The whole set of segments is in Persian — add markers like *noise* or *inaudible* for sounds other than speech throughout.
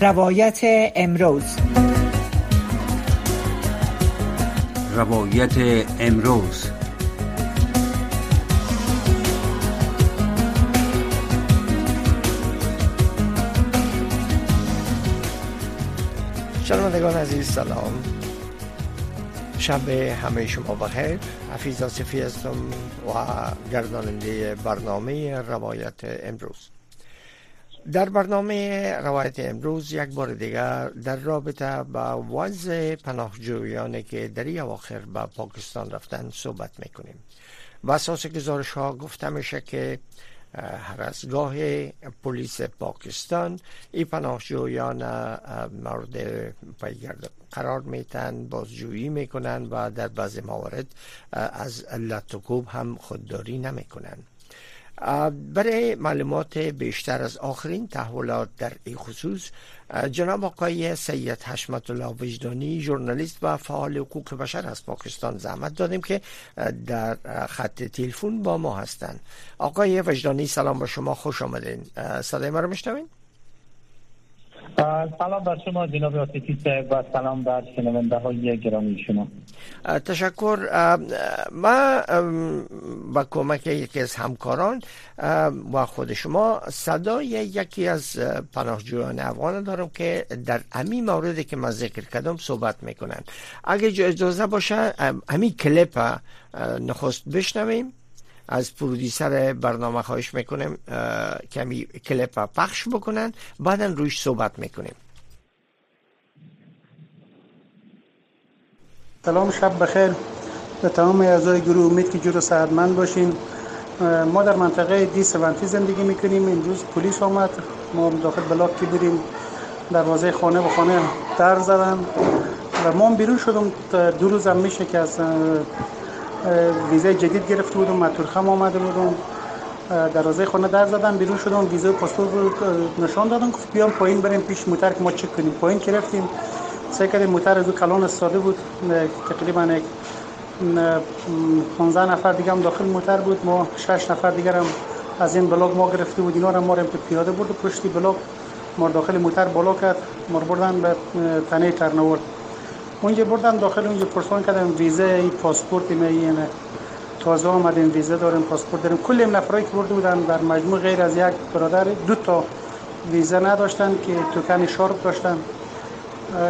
روایت امروز. روایت امروز. شنوندگان عزیز سلام. شب همه شما بخیر. حفیظ آصفی هستم و گرداننده برنامه روایت امروز. در برنامه روایت امروز یک بار دیگر در رابطه با وضع پناهجویانی که در این اواخر به پاکستان رفتن صحبت می‌کنیم. و اساس گزارش ها گفته میشه که رزگاه پلیس پاکستان این پناهجویان مورد پیگرد قرار میتن بازجویی می‌کنن و در بعض موارد از لطوکوب هم خودداری نمی‌کنن. برای معلومات بیشتر از آخرین تحولات در این خصوص جناب آقای سید حشمت الله وجدانی ژورنالیست و فعال حقوق بشر از پاکستان زحمت دادیم که در خط تلفن با ما هستند. آقای وجدانی سلام با شما خوش آمدین. صدای ما رو میشنوین؟ سلام بر شما جناب آتیفی و سلام بر شنونده های گرامی شما. تشکر. ما با کمک یکی از همکاران و خود شما صدای یکی از پناهجویان افغان دارم که در امی موردی که من ذکر کردم صحبت می‌کنن. اگه اجازه باشه امی کلیپ نخست بشنویم. از پرودیسر برنامه خواهش می‌کنیم کمی کلیپ پخش بکنن بعدا روش صحبت می‌کنیم. سلام شب بخیر. به تمام اعضای گروه امید که جور سعدمند باشین. ما در منطقه دی سونتی زندگی می‌کنیم. امروز پلیس آمد. ما داخل بلاک که بریم دروازه خانه به خانه در زدن و ما بیرون شدم. دو روزم میشه که از ویزای جدید گرفته بودم مطورخم آمده بودم دروازه خانه در زدم بیرون شدم ویزای پاسپورت نشان دادم گفت بیام پایین بریم پیش موتر که ما چک کنیم. پایین گرفتیم. سعی کردیم موتر از کلان استاده بود تقریبا یک 15 نفر دیگه هم داخل موتر بود. ما 6 نفر دیگر هم از این بلاک ما گرفته بود. اینا رو ما رو پیاده برد پشتی بلاک ما داخل موتر بالا کرد. ما بردن به تنه ترنورد اونجا بردن داخل اونجا پرسان کردم ویزه پاسپورت می اینه تازه آمدیم ویزه داریم پاسپورت داریم. کل این نفرایی که برده بودن در مجموع غیر از یک برادر دو تا ویزه نداشتن که توکن شارپ داشتن.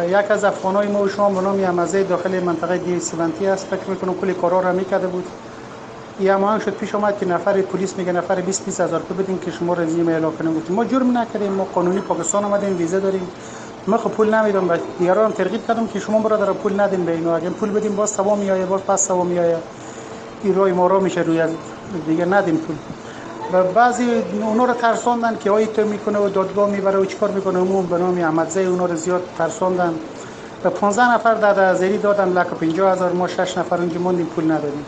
یک از افغانای ما و شما به نام یمزه داخل منطقه دی سیونتی است فکر می‌کنم کلی کارا را می‌کرده بود. یه شد پیش آمد که نفر پلیس میگه نفر 20 20 هزار بدین که شما رزیم اعلام کنیم گفتیم ما جرم نکردیم ما قانونی پاکستان آمدیم ویزه داریم. ما خب پول نمیدم و دیگران ترغیب کردم که شما برادر پول ندین به اینا. اگه پول بدیم باز سوا میایه باز پس سوا میایه این روی ما رو میشه روی دیگه ندیم پول. و بعضی اونا رو ترساندن که آی تو می‌کنه و دادگاه می‌بره و چیکار می‌کنه؟ عموم به نام احمدزی اونا رو زیاد ترساندن. و 15 نفر در ازری دادن لک 50 هزار ما 6 نفر اونجا موندیم پول ندادیم.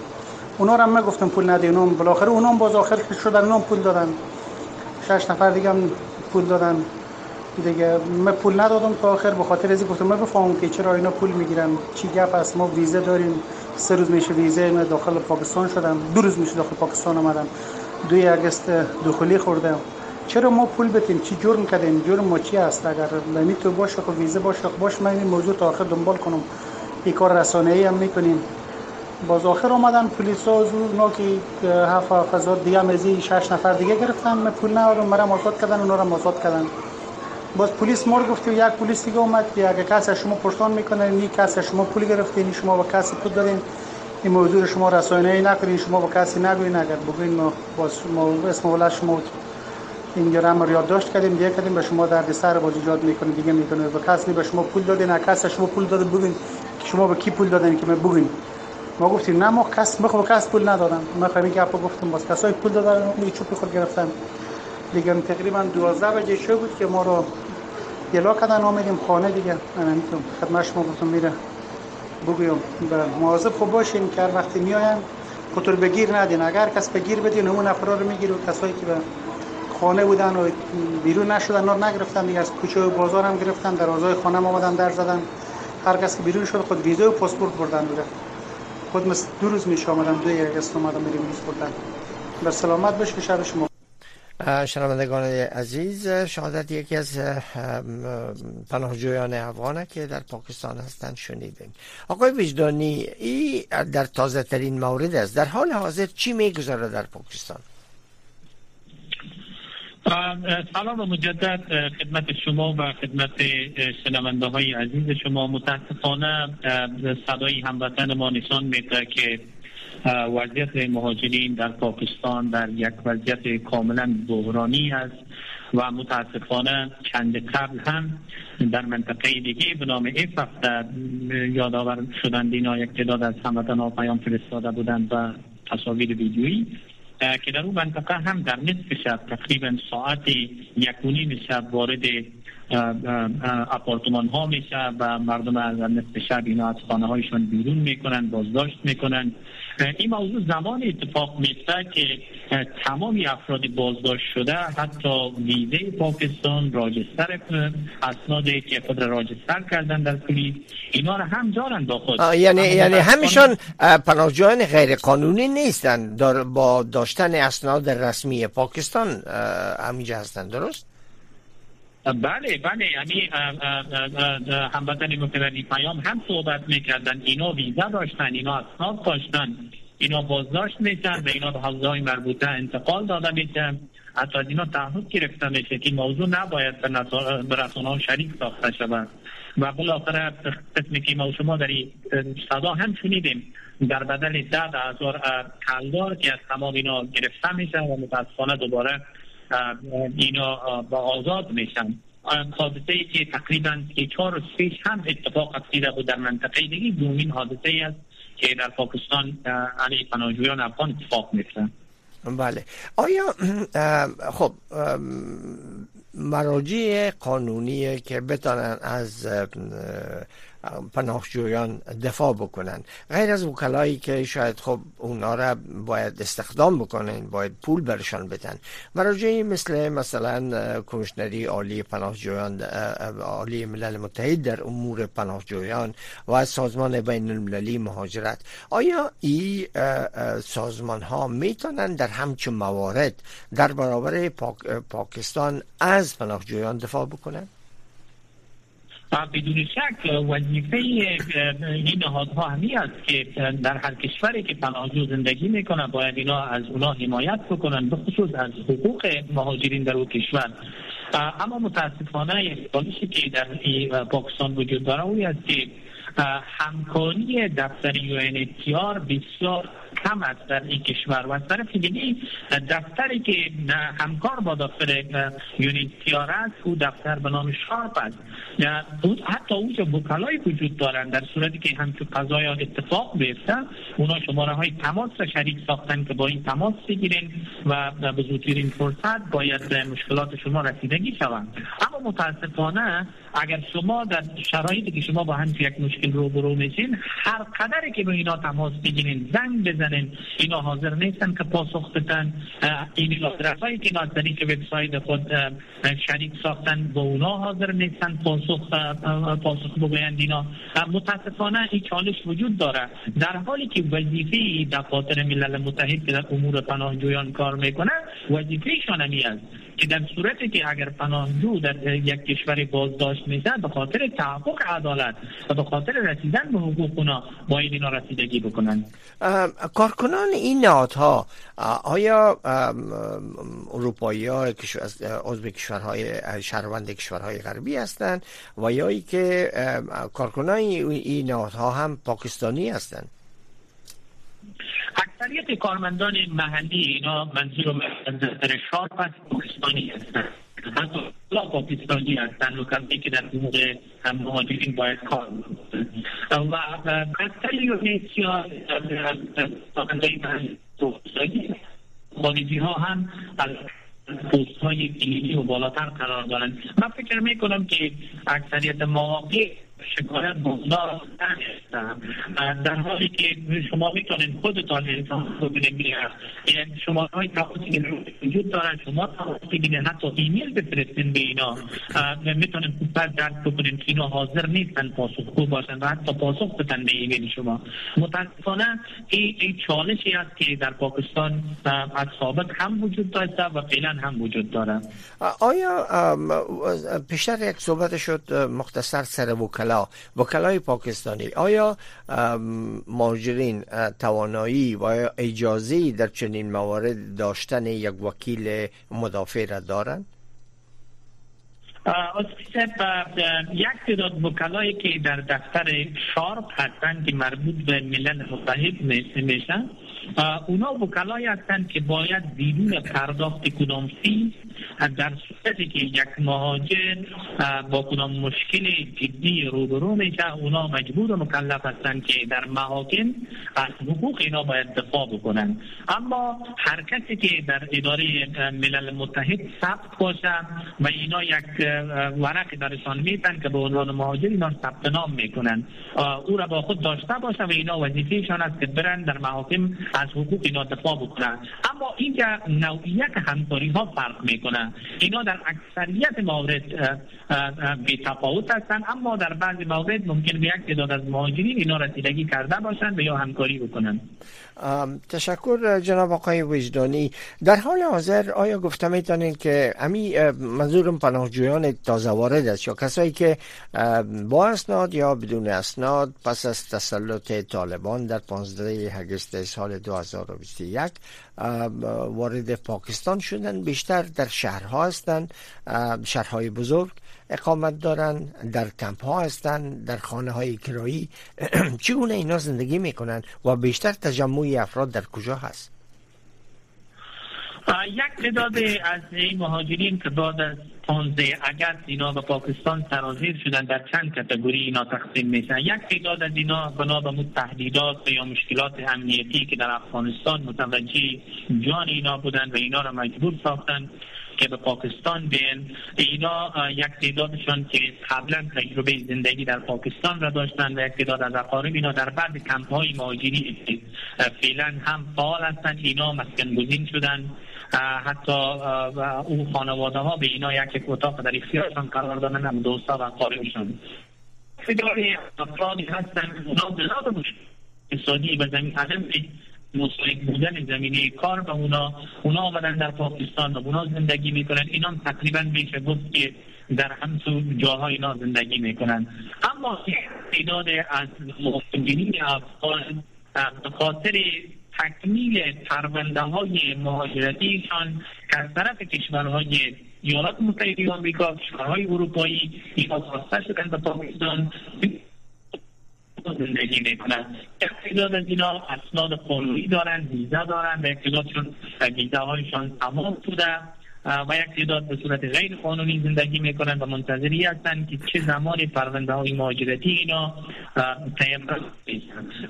اونا رو هم گفتم پول ندید اونم بالاخره اونم باز آخر شدن اونم پول دادن. 6 نفر دیگه هم پول دادن. دیگه من پول ندادم تا آخر به خاطر ازی گفتم من بفهمم که چرا اینا پول می‌گیرن؟ چی گپ است ما ویزه داریم. سه روز میشه ویزه من داخل پاکستان شدم. دو روز میشه داخل پاکستان آمدم. دوی اگست دخولی خوردم چرا ما پول بتیم چی جرم کردیم؟ جرم ما چی است اگر نمی تو باشه خب ویزه باشه. خب باش من این موضوع تا آخر دنبال کنم. این کار رسانه ای هم می‌کنیم. باز آخر آمدن پلیس ها اونا که هفت هزار دیگه مزی شش نفر دیگه گرفتن. من پول ندادم مرا آزاد کردن اونا رو آزاد کردن. باز پلیس مر گفت یک پلیس دیگه اومد که اگه کسی شما پرسان می‌کنه نی کسی شما پول گرفتین شما با کسی پول دادین این موضوع شما رسانه نکنین شما با کسی نگوین. اگر بگوین ما باز ما اسم ولد شما این رو یادداشت کردیم دیگه کردیم به شما درد سر باز ایجاد می‌کنه دیگه می‌کنه به کسی به شما پول دادین کسی شما پول داده بگین که شما به کی پول دادین که من بگین ما گفتیم نه ما کس ما خب کس پول ندادم ما خیلی گپ گفتم باز کسای پول دادن می چوب خود گرفتن. دیگه تقریبا 12 بجه شو بود که ما رو گلا کردن آمدیم خانه دیگه. من نمی‌تونم خدمت شما گفتم میره. بگویم. مواظب خوب باشین که هر وقتی میاین خطور بگیر ندین. اگر کس بگیر بدین اون نفرا رو میگیر کسایی که به خانه بودن و بیرون نشدن نار نگرفتن دیگه. از کوچه و بازار هم گرفتن در آزای خانه آمدن در زدن. هر کس که بیرون شد خود ویزا و پاسپورت بردن دیگه. خود دو روز میشه آمدم دو یک است اومدم میریم بردن بر سلامت باشه شب شما. شنوندگان عزیز شهادت یکی از پناهجویان افغانه که در پاکستان هستند شنیدیم آقای وجدانی ای در تازه ترین مورد است در حال حاضر چی می‌گذاره در پاکستان؟ سلام و مجدد خدمت شما و خدمت شنونده های عزیز شما. متاسفانه صدای هموطن ما نشان میده که وضعیت مهاجرین در پاکستان در یک وضعیت کاملا بحرانی است و متاسفانه چند قبل هم در منطقه دیگه به نام ایف یادآور شدند اینا یک تعداد از هموطنان پیام فرستاده بودند و تصاویر ویدیویی که در اون منطقه هم در نصف شب تقریبا ساعت یک و شب وارد اپارتمان ها میشه و مردم از نصف شب اینا از خانه هایشون بیرون می‌کنن بازداشت می‌کنن. این موضوع زمان اتفاق میفته که تمامی افراد بازداشت شده حتی ویزه پاکستان راجستر اسنادی که خود راجستر کردن در پلیس اینا رو هم دارن با خود. یعنی یعنی همیشان پناهجویان غیر قانونی نیستن با داشتن اسناد رسمی پاکستان همینجا هستن. درست؟ بله بله. یعنی هموطن متولی پیام هم صحبت می‌کردن. اینا ویزا داشتن اینا اسناد داشتن اینا بازداشت میشن به اینا به حوزه های مربوطه انتقال داده میشن حتی از اینا تعهد گرفته میشه که موضوع نباید به رسانه ها شریک ساخته شود. و بالاخره قسمی که ما شما در صدا هم شنیدیم در بدل ده هزار کلدار که از تمام اینا گرفته میشه و متاسفانه دوباره اینا با آزاد میشن. حادثه ای که تقریبا که چهار روز پیش هم اتفاق افتیده بود در منطقه دیگه دومین حادثه ای است که در پاکستان علی پناهجویان افغان اتفاق میفته بله. آیا خب مراجع قانونی که بتانن از پناهجویان دفاع بکنن. غیر از وکلایی که شاید خب اونا را باید استخدام بکنن باید پول برشان بدن. مراجعی مثل مثلا کمیشنری عالی پناهجویان عالی ملل متحد در امور پناهجویان و سازمان بین المللی مهاجرت. آیا این سازمان ها می‌تونن در همچون موارد در برابر پاکستان از پناهجویان دفاع بکنن؟ بدون شک وظیفه این نهادها همی است که در هر کشوری که پناهجو زندگی می‌کنن باید اینا از اونا حمایت بکنن به خصوص از حقوق مهاجرین در او کشور. اما متاسفانه یک که در پاکستان وجود داره اوی است که همکاری دفتر یو بسیار کم است در این کشور. و از طرف دیگه دفتری که همکار با دفتر یونیتیار است او دفتر به نام شارپ است. حتی اونجا بکلای وجود دارند در صورتی که همچون قضای اتفاق بیفته اونا شماره های تماس را شریک ساختن که با این تماس بگیرین و به زودترین فرصت باید مشکلات شما رسیدگی شوند. اما متاسفانه اگر شما در شرایطی که شما با هم یک مشکل رو برو میشین هر قدری که به اینا تماس بگیرین زنگ بزنین اینا حاضر نیستن که پاسخ بدن این هایی که از طریق وبسایت خود شریک ساختن با اونا حاضر نیستن پاسخ پاسخ بگویند اینا. متاسفانه این چالش وجود داره. در حالی که وظیفه دفاتر ملل متحد که در امور پناهجویان کار می‌کنه وظیفه همی است. که در صورتی که اگر پناهجو در یک کشور بازداشت میشه به خاطر تحقق عدالت و به خاطر رسیدن به حقوق اونا باید اینا رسیدگی بکنن. کارکنان این نهادها آیا اروپایی ها عضو کشورهای شهروند کشورهای غربی هستند و یا که کارکنان این نهادها هم پاکستانی هستند؟ اکثریت کارمندان محلی اینا منظور نظر شارپ است پاکستانی هستند حتی پاکستانی هستند و کمی که در حقوق مهاجرین باید کار و اکثر یونیسیا ساکنده محلی خارجی ها هم از پوست های دینی و بالاتر قرار دارند من فکر می کنم که اکثریت مواقع شکایت بزرگ هستم در حالی که شما می‌تونید خودتان انسان ببینید شما های تماسی وجود دارن شما تماس بگیرید حتی ایمیل بفرستین به اینا. می‌تونید بعد درک بکنید که اینا حاضر نیستن پاسخگو باشن و حتی پاسخ بدن به ایمیل شما. متاسفانه این ای چالشی است که در پاکستان از سابق هم وجود داشته و فعلا هم وجود داره. آیا پیشتر یک صحبت شد مختصر سر وکلا وکلای پاکستانی آیا ماجرین توانایی و اجازه در چنین موارد داشتن یک وکیل مدافع را دارند؟ یک تعداد وکلایی که در دفتر شارپ هستند که مربوط به ملل متحد میشن اونا وکلایی هستند که باید بیرون پرداخت کدام فی در صورتی که یک مهاجر با کدام مشکل جدی روبرو میشه اونا مجبور و مکلف هستند که در محاکم از حقوق اینا باید دفاع بکنن. اما هر کسی که در اداره ملل متحد ثبت باشه و اینا یک ورق درشان میتن که به عنوان مهاجر اینا ثبت نام می‌کنن. او را با خود داشته باشه و اینا وظیفهشان است که برن در محاکم از حقوق اینا دفاع بکنن. اما اینکه نوعیت همکاری ها فرق می‌کنه اینا در اکثریت موارد بی تفاوت هستند اما در بعضی موارد ممکن به یک تعداد از مهاجرین اینا رسیدگی کرده باشند و یا همکاری بکنن. تشکر جناب آقای وجدانی. در حال حاضر آیا گفته می‌تونید که امی منظورم پناهجویان تازه وارد است یا کسایی که با اسناد یا بدون اسناد پس از تسلط طالبان در 15 اگست سال 2021 وارد پاکستان شدن بیشتر در شهرها هستند شهرهای بزرگ. اقامت دارن در کمپ ها هستند در خانه های کرایی. *clears throat* چگونه اینا زندگی می‌کنن و بیشتر تجمع افراد در کجا هست؟ یک تعداد از این مهاجرین که بعد از 15 اگر اینا به پاکستان سرازیر شدن در چند کتگوری اینا تقسیم میشن. یک تعداد از اینا بنا به تهدیدات یا مشکلات امنیتی که در افغانستان متوجه جان اینا بودن و اینا را مجبور ساختن. که به پاکستان بین. اینا یک تعدادشان که قبلا تجربه زندگی در پاکستان را داشتن و یک تعداد از اقارب اینا در بعد کمپ های مهاجری فعلا هم فعال هستند. اینا مسکن گزین شدن حتی او خانواده ها به اینا یک اتاق در اختیارشان قرار دادن. هم دوستا و اقاربشان. فداری افرادی هستند. اونا اقتصادی و زمین. عدم مستحق بودن زمینه کار و اونا اونا آمدن در پاکستان و اونا زندگی می‌کنن. اینا تقریبا میشه گفت که در همسو جاها اینا زندگی می‌کنن. اما تعداد از مهاجرین افغان به خاطر تکمیل پرونده های مهاجرتیشان از طرف کشورهای ایالات متحده آمریکا کشورهای اروپایی اینا خواسته شدن به پاکستان زندگی می‌کنن. اقتداد از اینا اسناد قانونی دارن ویزا دارن و اقتدادشون ویزا هایشان تمام بوده و یک تعداد به صورت غیر قانونی زندگی می‌کنن و منتظری هستند که چه زمان پرونده های مهاجرتی اینا تیم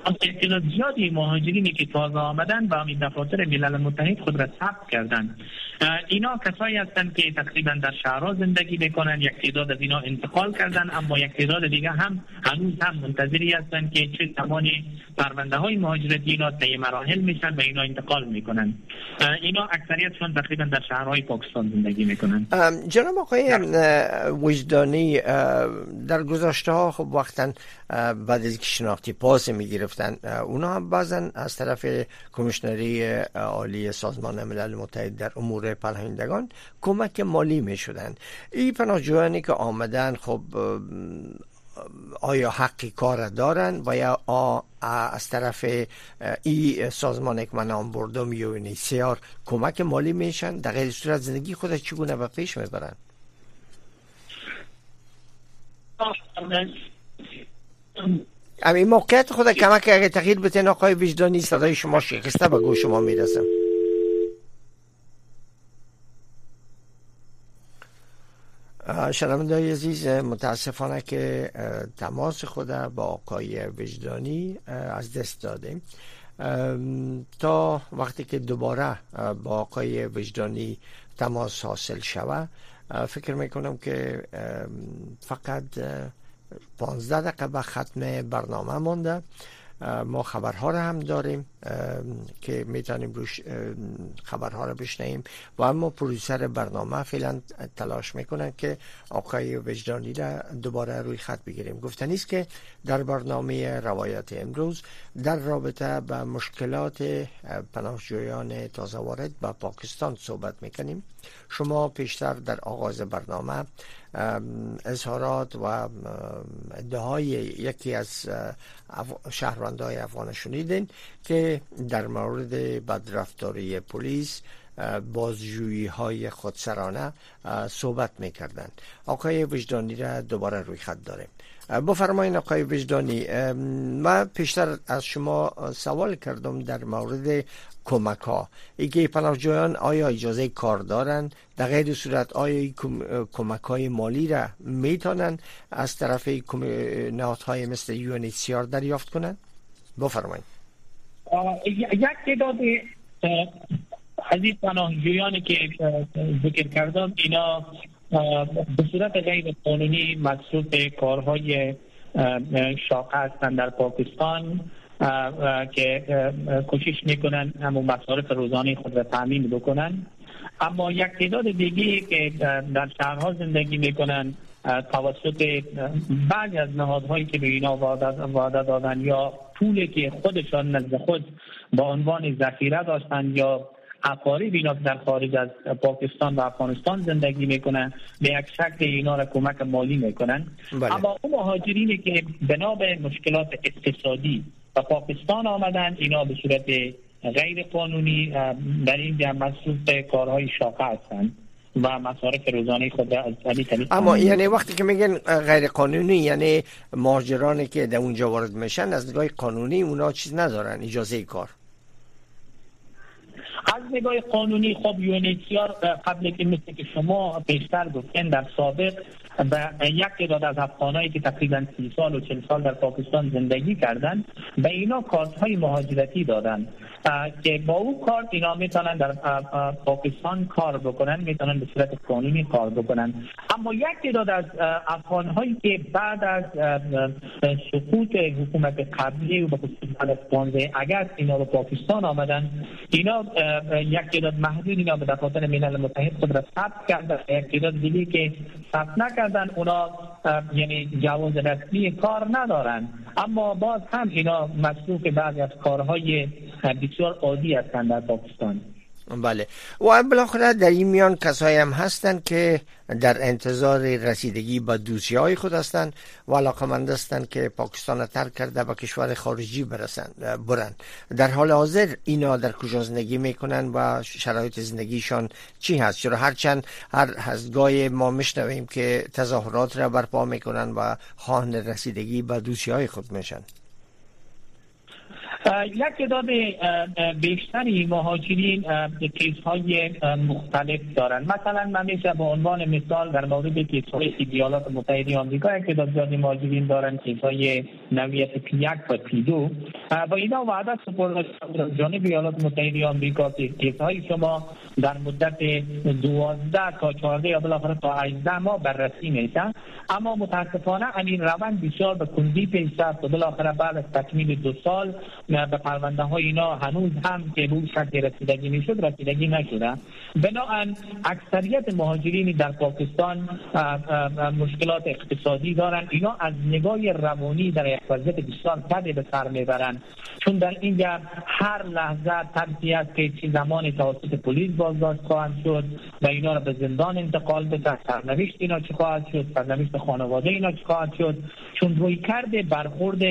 اما تعداد زیادی مهاجرینی که تازه آمدن و همین دفاتر ملل متحد خود را ثبت کردن اینا کسایی هستند که تقریبا در شهرها زندگی می‌کنن یک تعداد از اینا انتقال کردن اما یک تعداد دیگه هم هنوز هم منتظری هستند که چه زمانی پرونده های مهاجرتی اینا طی مراحل میشن و اینا انتقال می‌کنن اینا اکثریتشون تقریبا در شهرهای پاکستان زندگی می‌کنن جناب آقای وجدانی در گذاشته ها خب وقتا بعد از که شناختی پاس می‌گرفتن اونا هم بعضا از طرف کمیشنری عالی سازمان ملل متحد در امور پناهندگان کمک مالی می شدن این پناهجویانی که آمدن خب آیا حقی کار دارن و یا از طرف ای سازمان که من نام بردم کمک مالی میشن. در غیر صورت زندگی خود چگونه به پیش می‌برن؟ امی موقعیت خود کمک اگه تغییر بتین آقای وجدانی صدای شما شکسته به گوش شما می‌رسم شنونده عزیز متاسفانه که تماس خود با آقای وجدانی از دست دادیم. تا وقتی که دوباره با آقای وجدانی تماس حاصل شود فکر می‌کنم که فقط 15 دقیقه به ختم برنامه مانده ما خبرها رو هم داریم. که می‌تونیم روش خبرها رو بشنیم و اما پرویسر برنامه فعلا تلاش می‌کنن که آقای وجدانی را دوباره روی خط بگیریم. گفتنیست که در برنامه روایت امروز در رابطه به مشکلات پناهجویان تازه وارد به پاکستان صحبت می‌کنیم. شما پیشتر در آغاز برنامه اظهارات و ادعای یکی از شهروندهای افغان شنیدین که در مورد بدرفتاری پلیس بازجویی های خودسرانه صحبت می‌کردند. آقای وجدانی را دوباره روی خط داریم. بفرمایید آقای وجدانی. من پیشتر از شما سوال کردم در مورد کمک ها که پناهجویان آیا اجازه کار دارند؟ در غیر صورت آیا کمک های مالی را می‌تونن از طرف نهادهای مثل یو دریافت کنند؟ بفرمایید یک تعداد از این پناهجویانی که ذکر کردم اینا به صورت غیر قانونی مصروف کارهای شاقه هستند در پاکستان که کوشش می‌کنن همون مصارف روزانه خود را تامین بکنن. اما یک تعداد دیگه که در شهرها زندگی می‌کنن توسط بعضی از نهادهایی که به اینا وعده دادن یا پولی که خودشان نزد خود با عنوان ذخیره داشتن یا اقارب اینا در خارج از پاکستان و افغانستان زندگی می‌کنن به یک شکل اینا را کمک مالی می‌کنن بله. اما اون مهاجرینی که بنا به مشکلات اقتصادی و پاکستان آمدن اینا به صورت غیر قانونی در اینجا مصروف کارهای شاقه هستند و مصارف روزانه خود از اما یعنی وقتی که میگن غیر قانونی یعنی مهاجرانی که در اونجا وارد میشن از نگاه قانونی اونا چیز ندارن اجازه کار. از نگاه قانونی خب یونیتیار قبل که مثل که شما بیشتر گفتن در سابق به یک تعداد از افغانایی که تقریبا سی سال و چل سال در پاکستان زندگی کردند به اینا کارت های مهاجرتی دادن. که با او کارت اینا می‌تونن در پاکستان کار بکنن می‌تونن به صورت قانونی کار بکنن. اما یک تعداد از افغان هایی که بعد از سقوط حکومت قبلی و به خصوص بعد از اگر اینا به پاکستان آمدن اینا یک تعداد محدود اینا به دفاتر ملل متحد را ثبت کردن یک تعداد دیگه که ثبت نکردن اونا یعنی جواز رسمی کار ندارن اما باز هم اینا مصروف بعضی از کارهای بسیار عادی هستند در پاکستان بله. و بالاخره در این میان کسایی هم هستند که در انتظار رسیدگی با دوستی های خود هستند و علاقمند هستند که پاکستان ترک کرده به کشور خارجی برسند برند. در حال حاضر اینا در کجا زندگی می‌کنن و شرایط زندگیشان چی هست؟ چرا هرچند هر هزگاه ما میشنویم که تظاهرات را برپا می‌کنن و خواهن رسیدگی به دوستی های خود میشن. یک تعداد بیشتری مهاجرین case های مختلف دارند مثلا من میشه به عنوان مثال در مورد case های ایالات متحده آمریکا یک تعداد زیادی مهاجرین دارند case های نوعیت P یک و P دو. و اینا وعده سپرده جانب ایالات متحده آمریکا که case های شما در مدت دوازده تا چهارده یا بالاخره تا 18 ماه بررسی میشن اما متاسفانه همین روند بسیار به کندی پیش رفت و بالاخره بعد از تکمیل دو سال به پرونده های اینا هنوز هم که به شکل رسیدگی می‌شد رسیدگی نشده بنابراین اکثریت مهاجرین در پاکستان مشکلات اقتصادی دارند اینا از نگاه روانی در یک وضعیت بسیار بده به سر می‌برند چون در اینجا هر لحظه ترسی است که چی زمان توسط پلیس بازداشت خواهند شد و اینا را به زندان انتقال بده. سرنوشت اینا چی خواهد شد؟ سرنوشت خانواده اینا چی خواهد شد؟ چون روی کرده برخورد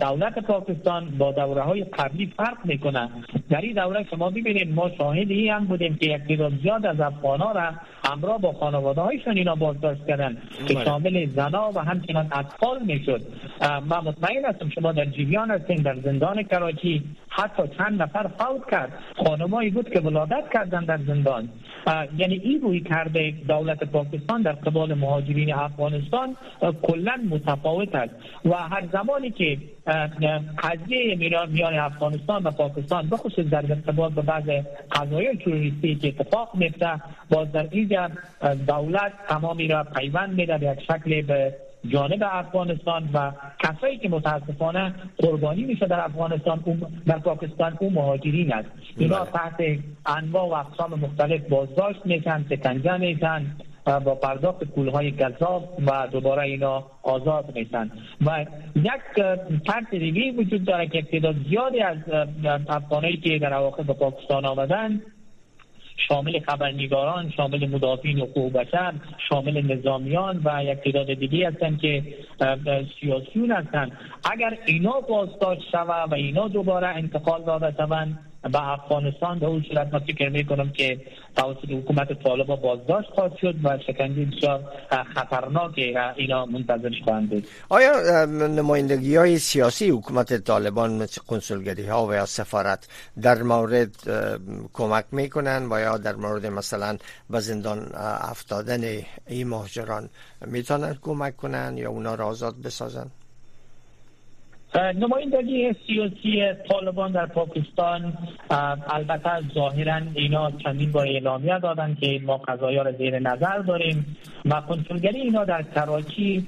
دولت پاکستان با دوره های قبلی فرق می‌کنه. در این دوره شما ببینید ما شاهدی هم بودیم که یک تعداد زیاد از افغان ها را همراه با خانواده هایشان اینا بازداشت کردن که بله. شامل زنا و همچنان اطفال می‌شد. من مطمئن هستم شما در جیویان هستین در زندان کراچی حتی چند نفر فوت کرد. خانمایی بود که ولادت کردن در زندان. یعنی این روی کرده دولت پاکستان در قبال مهاجرین افغانستان کلا متفاوت است. و هر زمانی که قضیه میان افغانستان و پاکستان بخصوص در ارتباط به بعض قضایای تروریستی که اتفاق میفته باز در اینجا دولت تمامی را پیوند میده به یک شکل به جانب افغانستان و کسایی که متاسفانه قربانی میشه در افغانستان در پاکستان اون مهاجرین است. اینا بله. تحت انواع و اقسام مختلف بازداشت میشن سکنجه میشن با پرداخت پولهای گذاب و دوباره اینا آزاد میشن. و یک فرد دیگه وجود داره که تعداد زیادی از افغانایی که در اواخر به پاکستان آمدن شامل خبرنگاران شامل مدافعین حقوق بشر شامل نظامیان و یک تعداد دیگه هستند که سیاسیون هستند اگر اینا بازداشت شود و اینا دوباره انتقال داده شوند به افغانستان به اون صورت ما فکر می کنم که توسط حکومت طالبا بازداشت خواهد شد و شکنجه بسیار خطرناک اینا منتظرش خواهند بود. آیا نمایندگی های سیاسی حکومت طالبان کنسولگری ها و یا سفارت در مورد کمک می‌کنن و یا در مورد مثلا به زندان افتادن این مهاجران می‌تونن کمک کنن یا اونا را آزاد بسازن؟ نمایندگی سیاسی طالبان در پاکستان البته ظاهرا اینا چندین بار اعلامیه دادن که ما قضایا را زیر نظر داریم و کنسولگری اینا در کراچی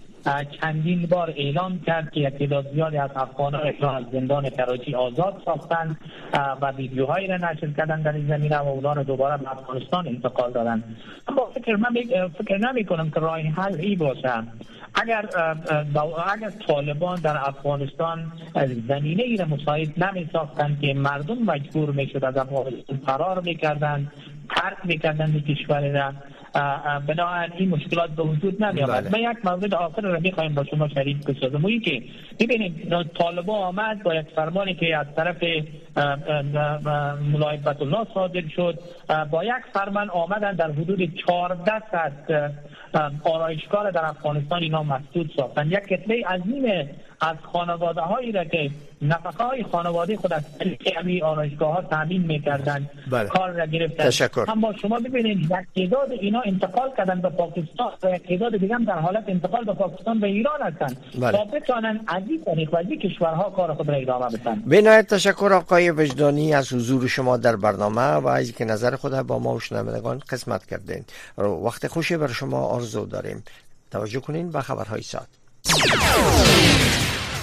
چندین بار اعلام کرد که یک تعداد زیادی از افغان را از زندان کراچی آزاد ساختن و ویدیوهایی را نشر کردن در این زمینه و اونا را دوباره به افغانستان انتقال دادن. اما فکر من فکر نمی کنم که راه حل ای باشه. اگر اگر طالبان در افغانستان زمینه ای را مساعد نمی ساختن که مردم مجبور می شد از افغانستان فرار می‌کردن ترک می‌کردن کشور را بنابراین این مشکلات به وجود نمی آمد بله. یک مورد آخر رو می‌خوایم با شما شریک بسازم اونی که ببینید طالبا آمد با یک فرمانی که از طرف ملای الله صادر شد با یک فرمان آمدن در حدود 14 صد آرایشگاه در افغانستان اینا مسدود ساختن. یک کتله عظیم از خانواده هایی را که نفقه های خانواده خود از طریق آرایشگاه ها تامین می‌کردن بله. کار را گرفتن تشکر. اما شما ببینید یک تعداد اینا انتقال کردن به پاکستان و یک تعداد دیگه هم در حالت انتقال به پاکستان و ایران هستند. بله. تا بتوانند از این طریق و از کشورها کار خود را ادامه بدن. بنایت تشکر آقای وجدانی از حضور شما در برنامه و از که نظر خود با ما و شنوندگان قسمت کردین. وقت خوشی بر شما آرزو داریم. توجه کنین به خبرهای ساعت.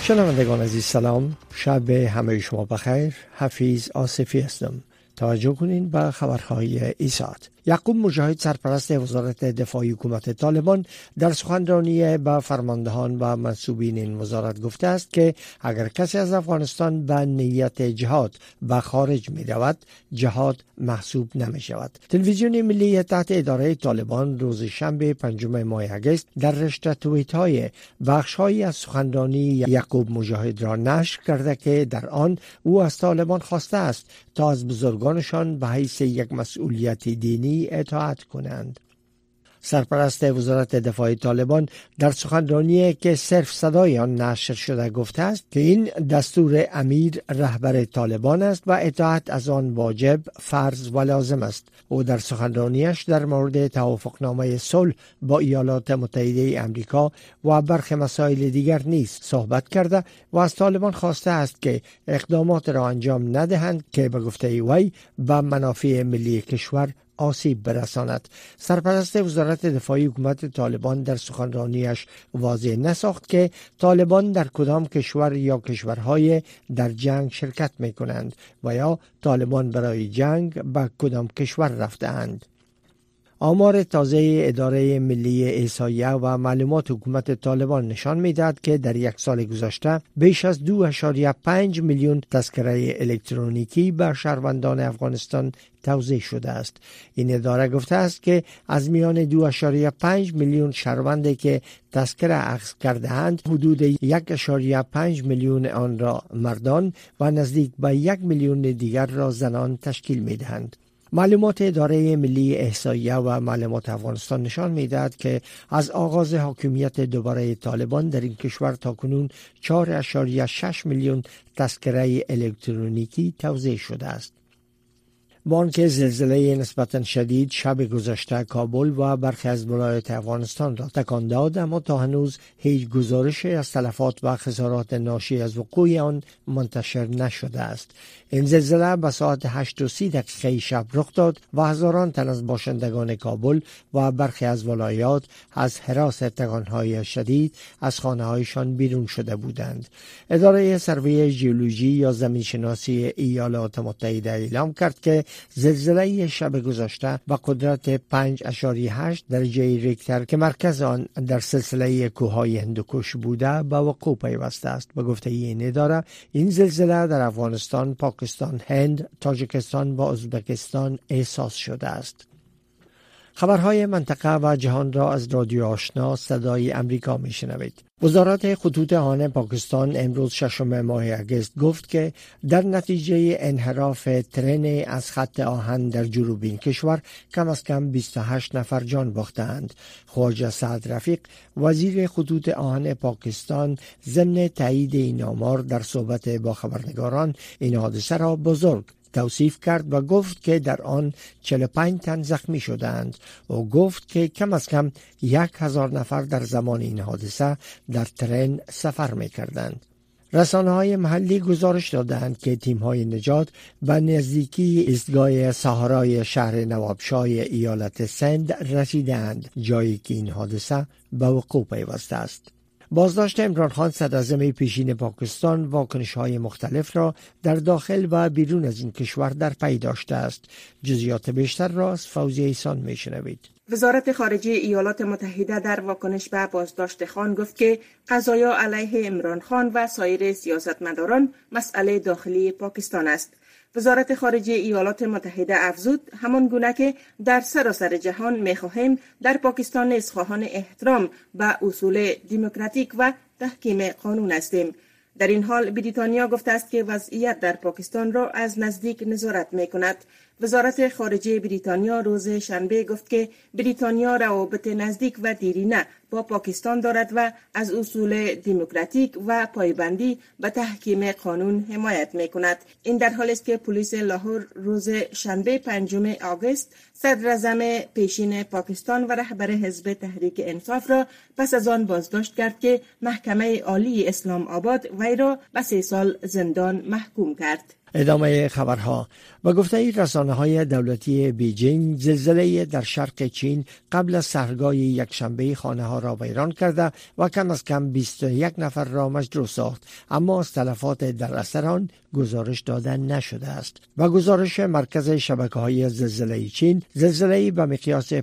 شنوندگان عزیز سلام. شب همه شما بخیر. حفیظ آصفی هستم. توجه کنین به خبرهای ای ساعت یعقوب مجاهد سرپرست وزارت دفاع حکومت طالبان در سخنرانی به فرماندهان و منصوبین این وزارت گفته است که اگر کسی از افغانستان به نیت جهاد به خارج می رود جهاد محسوب نمی شود تلویزیون ملی تحت اداره طالبان روز شنبه پنجم ماه اگست در رشته تویت های بخش های از سخنرانی یعقوب مجاهد را نشر کرده که در آن او از طالبان خواسته است تا از بزرگانشان به حیث یک مسئولیت دینی اطاعت کنند. سرپرست وزارت دفاع طالبان در سخنرانی که صرف صدای آن نشر شده گفته است که این دستور امیر رهبر طالبان است و اطاعت از آن واجب فرض و لازم است. او در سخنرانیش در مورد توافقنامه صلح با ایالات متحده امریکا و برخی مسائل دیگر نیز صحبت کرده و از طالبان خواسته است که اقدامات را انجام ندهند که به گفته وی به منافع ملی کشور آسیب برساند. سرپرست وزارت دفاعی حکومت طالبان در سخنرانیش واضح نساخت که طالبان در کدام کشور یا کشورهای در جنگ شرکت می کنند و یا طالبان برای جنگ به کدام کشور رفتهاند. آمار تازه اداره ملی ایسایه و معلومات حکومت طالبان نشان می‌دهد که در یک سال گذشته بیش از 2.5 میلیون تذکره الکترونیکی به شهروندان افغانستان توضیح شده است این اداره گفته است که از میان 2.5 میلیون شهروندی که تذکره اخذ کرده اند حدود 1.5 میلیون آن را مردان و نزدیک به یک میلیون دیگر را زنان تشکیل می دهند. معلومات اداره ملی احصاییه و معلومات افغانستان نشان می‌دهد که از آغاز حاکمیت دوباره طالبان در این کشور تا کنون 4.6 میلیون تذکره الکترونیکی توزیع شده است. با آنکه زلزله نسبتا شدید شب گذشته کابل و برخی از ولایات افغانستان را تکان داد اما تا هنوز هیچ گزارش از تلفات و خسارات ناشی از وقوع آن منتشر نشده است. این زلزله به ساعت 8 و 30 دقیقه شب رخ داد و هزاران تن از باشندگان کابل و برخی از ولایات از حراس تکانهای شدید از خانه هایشان بیرون شده بودند. اداره سروی ژئولوژی یا زمین شناسی ایالات متحده اعلام کرد که زلزله شب گذشته با قدرت 5.8 درجه ریکتر که مرکز آن در سلسله کوههای هندوکش بوده به وقوع پیوسته است. به گفته این اداره این زلزله در افغانستان پاکستان هند تاجیکستان و ازبکستان احساس شده است. خبرهای منطقه و جهان را از رادیو آشنا صدای امریکا می شنوید. وزارت خطوط آهن پاکستان امروز ششم ماه اگست گفت که در نتیجه انحراف ترن از خط آهن در جنوب این کشور کم از کم 28 نفر جان باختند. خواجه سعد رفیق وزیر خطوط آهن پاکستان ضمن تایید این آمار در صحبت با خبرنگاران این حادثه را بزرگ توصیف کرد و گفت که در آن 45 تن زخمی شدند و گفت که کم از کم یک هزار نفر در زمان این حادثه در ترن سفر می کردند. رسانه های محلی گزارش دادند که تیم های نجات به نزدیکی ایستگاه سهارای شهر نوابشاه ایالت سند رسیدند جایی که این حادثه به وقوع پیوسته است. بازداشت امران خان صدر پیشین پاکستان واکنش های مختلف را در داخل و بیرون از این کشور در پی داشته است جزیات بیشتر را از فوزی ایسان می شنوید. وزارت خارجه ایالات متحده در واکنش به بازداشت خان گفت که قضایا علیه امران خان و سایر سیاستمداران مسئله داخلی پاکستان است. وزارت خارجه ایالات متحده افزود همان گونه که در سراسر جهان می‌خواهیم در پاکستان نیز خواهان احترام به اصول دموکراتیک و تحکیم قانون هستیم. در این حال بریتانیا گفته است که وضعیت در پاکستان را از نزدیک نظارت می کند وزارت خارجه بریتانیا روز شنبه گفت که بریتانیا روابط نزدیک و دیرینه با پاکستان دارد و از اصول دموکراتیک و پایبندی به تحکیم قانون حمایت می کند. این در حالی است که پلیس لاهور روز شنبه پنجم آگوست صدر پیشین پاکستان و رهبر حزب تحریک انصاف را پس از آن بازداشت کرد که محکمه عالی اسلام آباد وی را به سه سال زندان محکوم کرد. ادامه خبرها. و گفته رسانه های دولتی بیجینگ زلزله در شرق چین قبل از سحرگاه یکشنبه خانه ها را ویران کرده و کم از کم 21 نفر را مجروح ساخت. اما از تلفات در اثر آن گزارش داده نشده است و گزارش مرکز شبکه های زلزله چین زلزله به مقیاس 5.5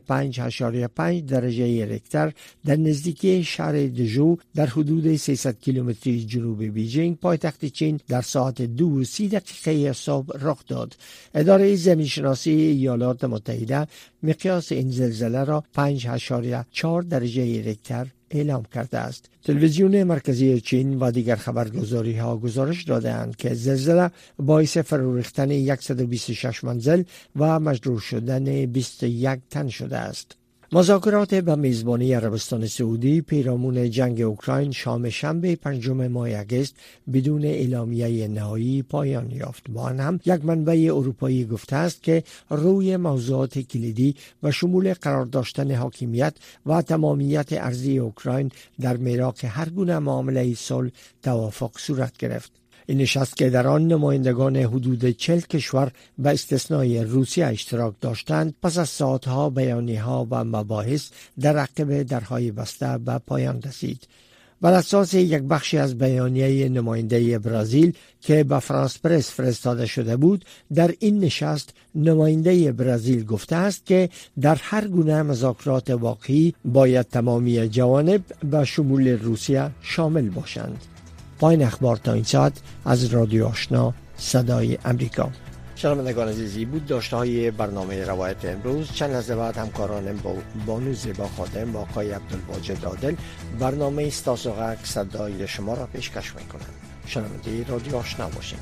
درجه ریکتر در نزدیکی شهر دژو در حدود 300 کیلومتری جنوب بیجینگ پایتخت چین در ساعت دو سی دقیقه صبح رخ داد. اداره زمینشناسی ایالات متحده مقیاس این زلزله را 5.4 درجه ریکتر اعلام کرده است. تلویزیون مرکزی چین و دیگر خبرگزاری ها گزارش دادند که زلزله باعث فرو ریختن 126 منزل و مجروح شدن 21 تن شده است. مذاکرات به میزبانی عربستان سعودی پیرامون جنگ اوکراین شام شنبه پنجم ماه اگست بدون اعلامیه نهایی پایان یافت. با آن هم یک منبع اروپایی گفته است که روی موضوعات کلیدی و شمول قرار داشتن حاکمیت و تمامیت ارزی اوکراین در میراق هر گونه معامله صلح توافق صورت گرفت. این نشست که در آن نمایندگان حدود چل کشور به استثنای روسیه اشتراک داشتند پس از ساعتها بیانی ها و مباحث در عقب درهای بسته به پایان رسید. بر اساس یک بخشی از بیانیه نماینده برزیل که به فرانس پرس فرستاده شده بود در این نشست نماینده برزیل گفته است که در هر گونه مذاکرات واقعی باید تمامی جوانب به شمول روسیه شامل باشند. پایین اخبار تا این ساعت از رادیو آشنا صدای امریکا. شنوندگان عزیزی بود داشته های برنامه روایت امروز چند لحظه بعد همکارانم با بانو زیبا خادم با آقای عبدالواجد عادل برنامه استاسوغک صدای شما را پیشکش می‌کنند. شنونده رادیو آشنا باشید